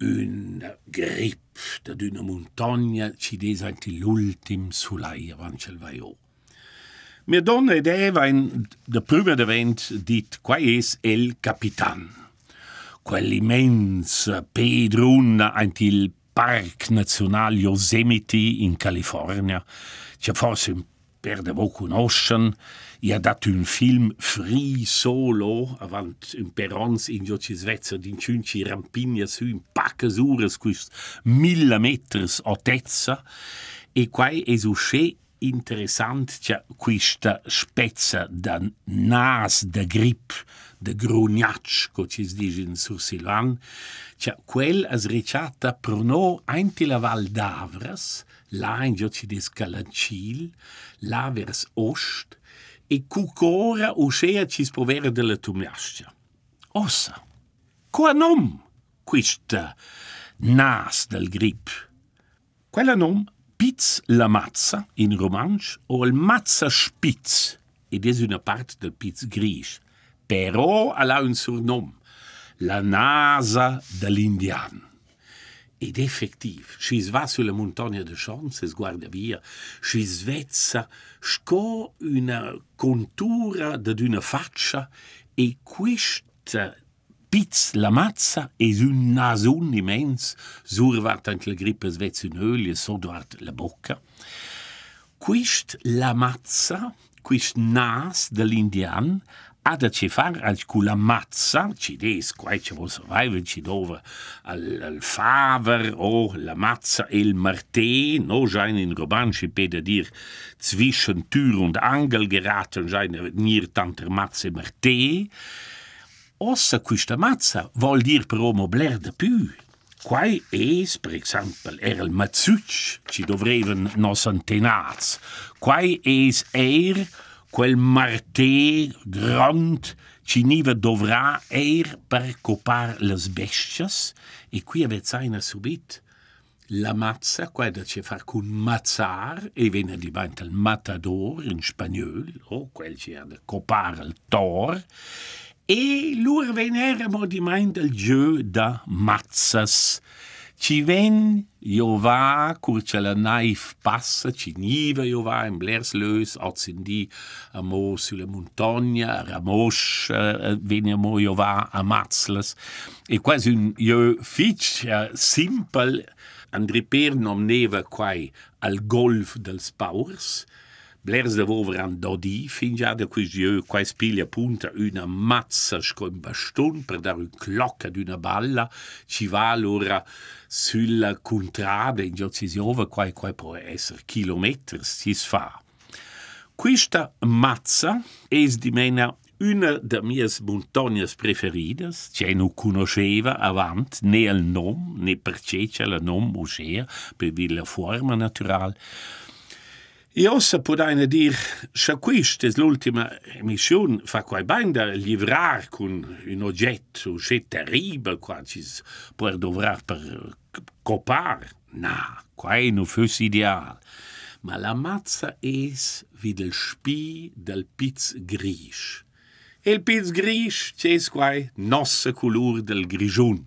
una gripta d'una montagna ci desanti l'ultim sulai avanti il vaio. Mia donna ed Eva in de prima d'event dit qua es el capitan. Quell'immensa pedruna anche il Park Nazionale Yosemite in California. C'è forse un per de vo conoscen, i ha dat un film free solo avant un perons in gioci Svezia din cinci rampigna su in ures quist mille meters altezza e quai es usce interessant che questa spezza da nas de grip de grugnac, co ci dice in sur Silvan, che quel as ricciata pro no ainti la Val d'Avras, là in gioci di Scalancil, là vers ost, e cucora uscea ci spovera della tumniascia. Ossa, qua nom questa nas del grip? Quella nom Piz la mazza in romansch o il mazza spitz ed es una parte del piz gris. Però ha un surnom, la nasa dell'indian. Ed effettiv, si va sulla montagna de Chance, es guarda via, si svezza sco una contura d'una faccia e questa Piz la mazza es un nasun immens, survart ant la grippe svezza un öl e sodvart la bocca. Quist la mazza, quist nas dell'indian, ha da ci far al cu la mazza, ci des quai ci vos arriva ci dove al, al faver o la mazza e il marté, no schein in Roman ci pede dir zwischen Tür und Angel geraten schein nir tanter mazze marté, Ossa questa mazza vuol dir però mobler de più. Quai es, per exempel, er il mazzuc, ci dovreven nos antenats. Quai es er, quel marté grand, ci niva dovrà er per copar les bestias, e qui avet saina subit la mazza, quai da ci far cun mazzar, e venne diventa il matador in spagnol, o quel ci ha da copar il tor, e lur veneremo di del jeu da mazzas. Ci ven jo va, cur ce la naif passa, ci niva jo va in Blerslös, oz in di amo sulla montagna, a Ramosch, uh, veniamo jo va a Matzlas. E quasi un jo fitch uh, simpel, andriper nom neva quai al golf dels paurs, Blers de vover an dodi fin ja de quis jeu quai spiglia punta una mazza sco un baston per dar un clocca d'una balla ci va allora sulla contrada in giocisiova quai quai può essere chilometers si fa. Questa mazza es di mena una de mias montagnas preferidas, che non conosceva avant né il nom, né perché c'è il nom uscea, per la forma natural. Io se podaina dir, se quist es l'ultima emissione fa quai bain da livrar con un oggetto, un oggetto terribile, qua ci può dovrar per copar. Na, quai non fosse ideal. Ma la mazza es wie del spi del piz gris. E il piz gris c'es quai nossa color del grigiun.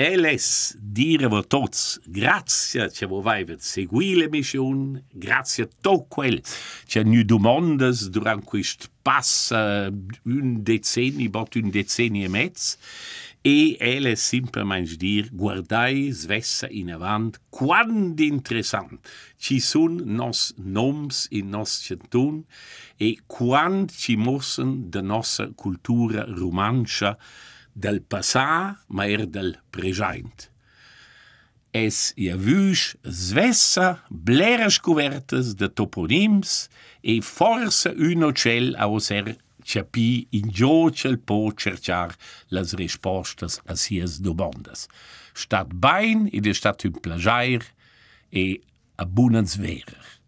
Eles dire vo tots grația ce vo vai veți segui le misiuni, grazia tot quel ce nu dumondas durant quist passa uh, eh, un decenni bot un decenni e mezz, e ele simplemente dir, guardai svessa in avant, quand interessant ci sun nos noms in nos centun, e quand ci mossen de nossa cultura romancia, del passà, ma er del present. Es ia vüsch svessa, bleres covertes de toponims e forse un ocel aus er chapi in giocel po cercar las rispostas a sies domandas. Stat bain id è stat un plagiair e a Bunazverer.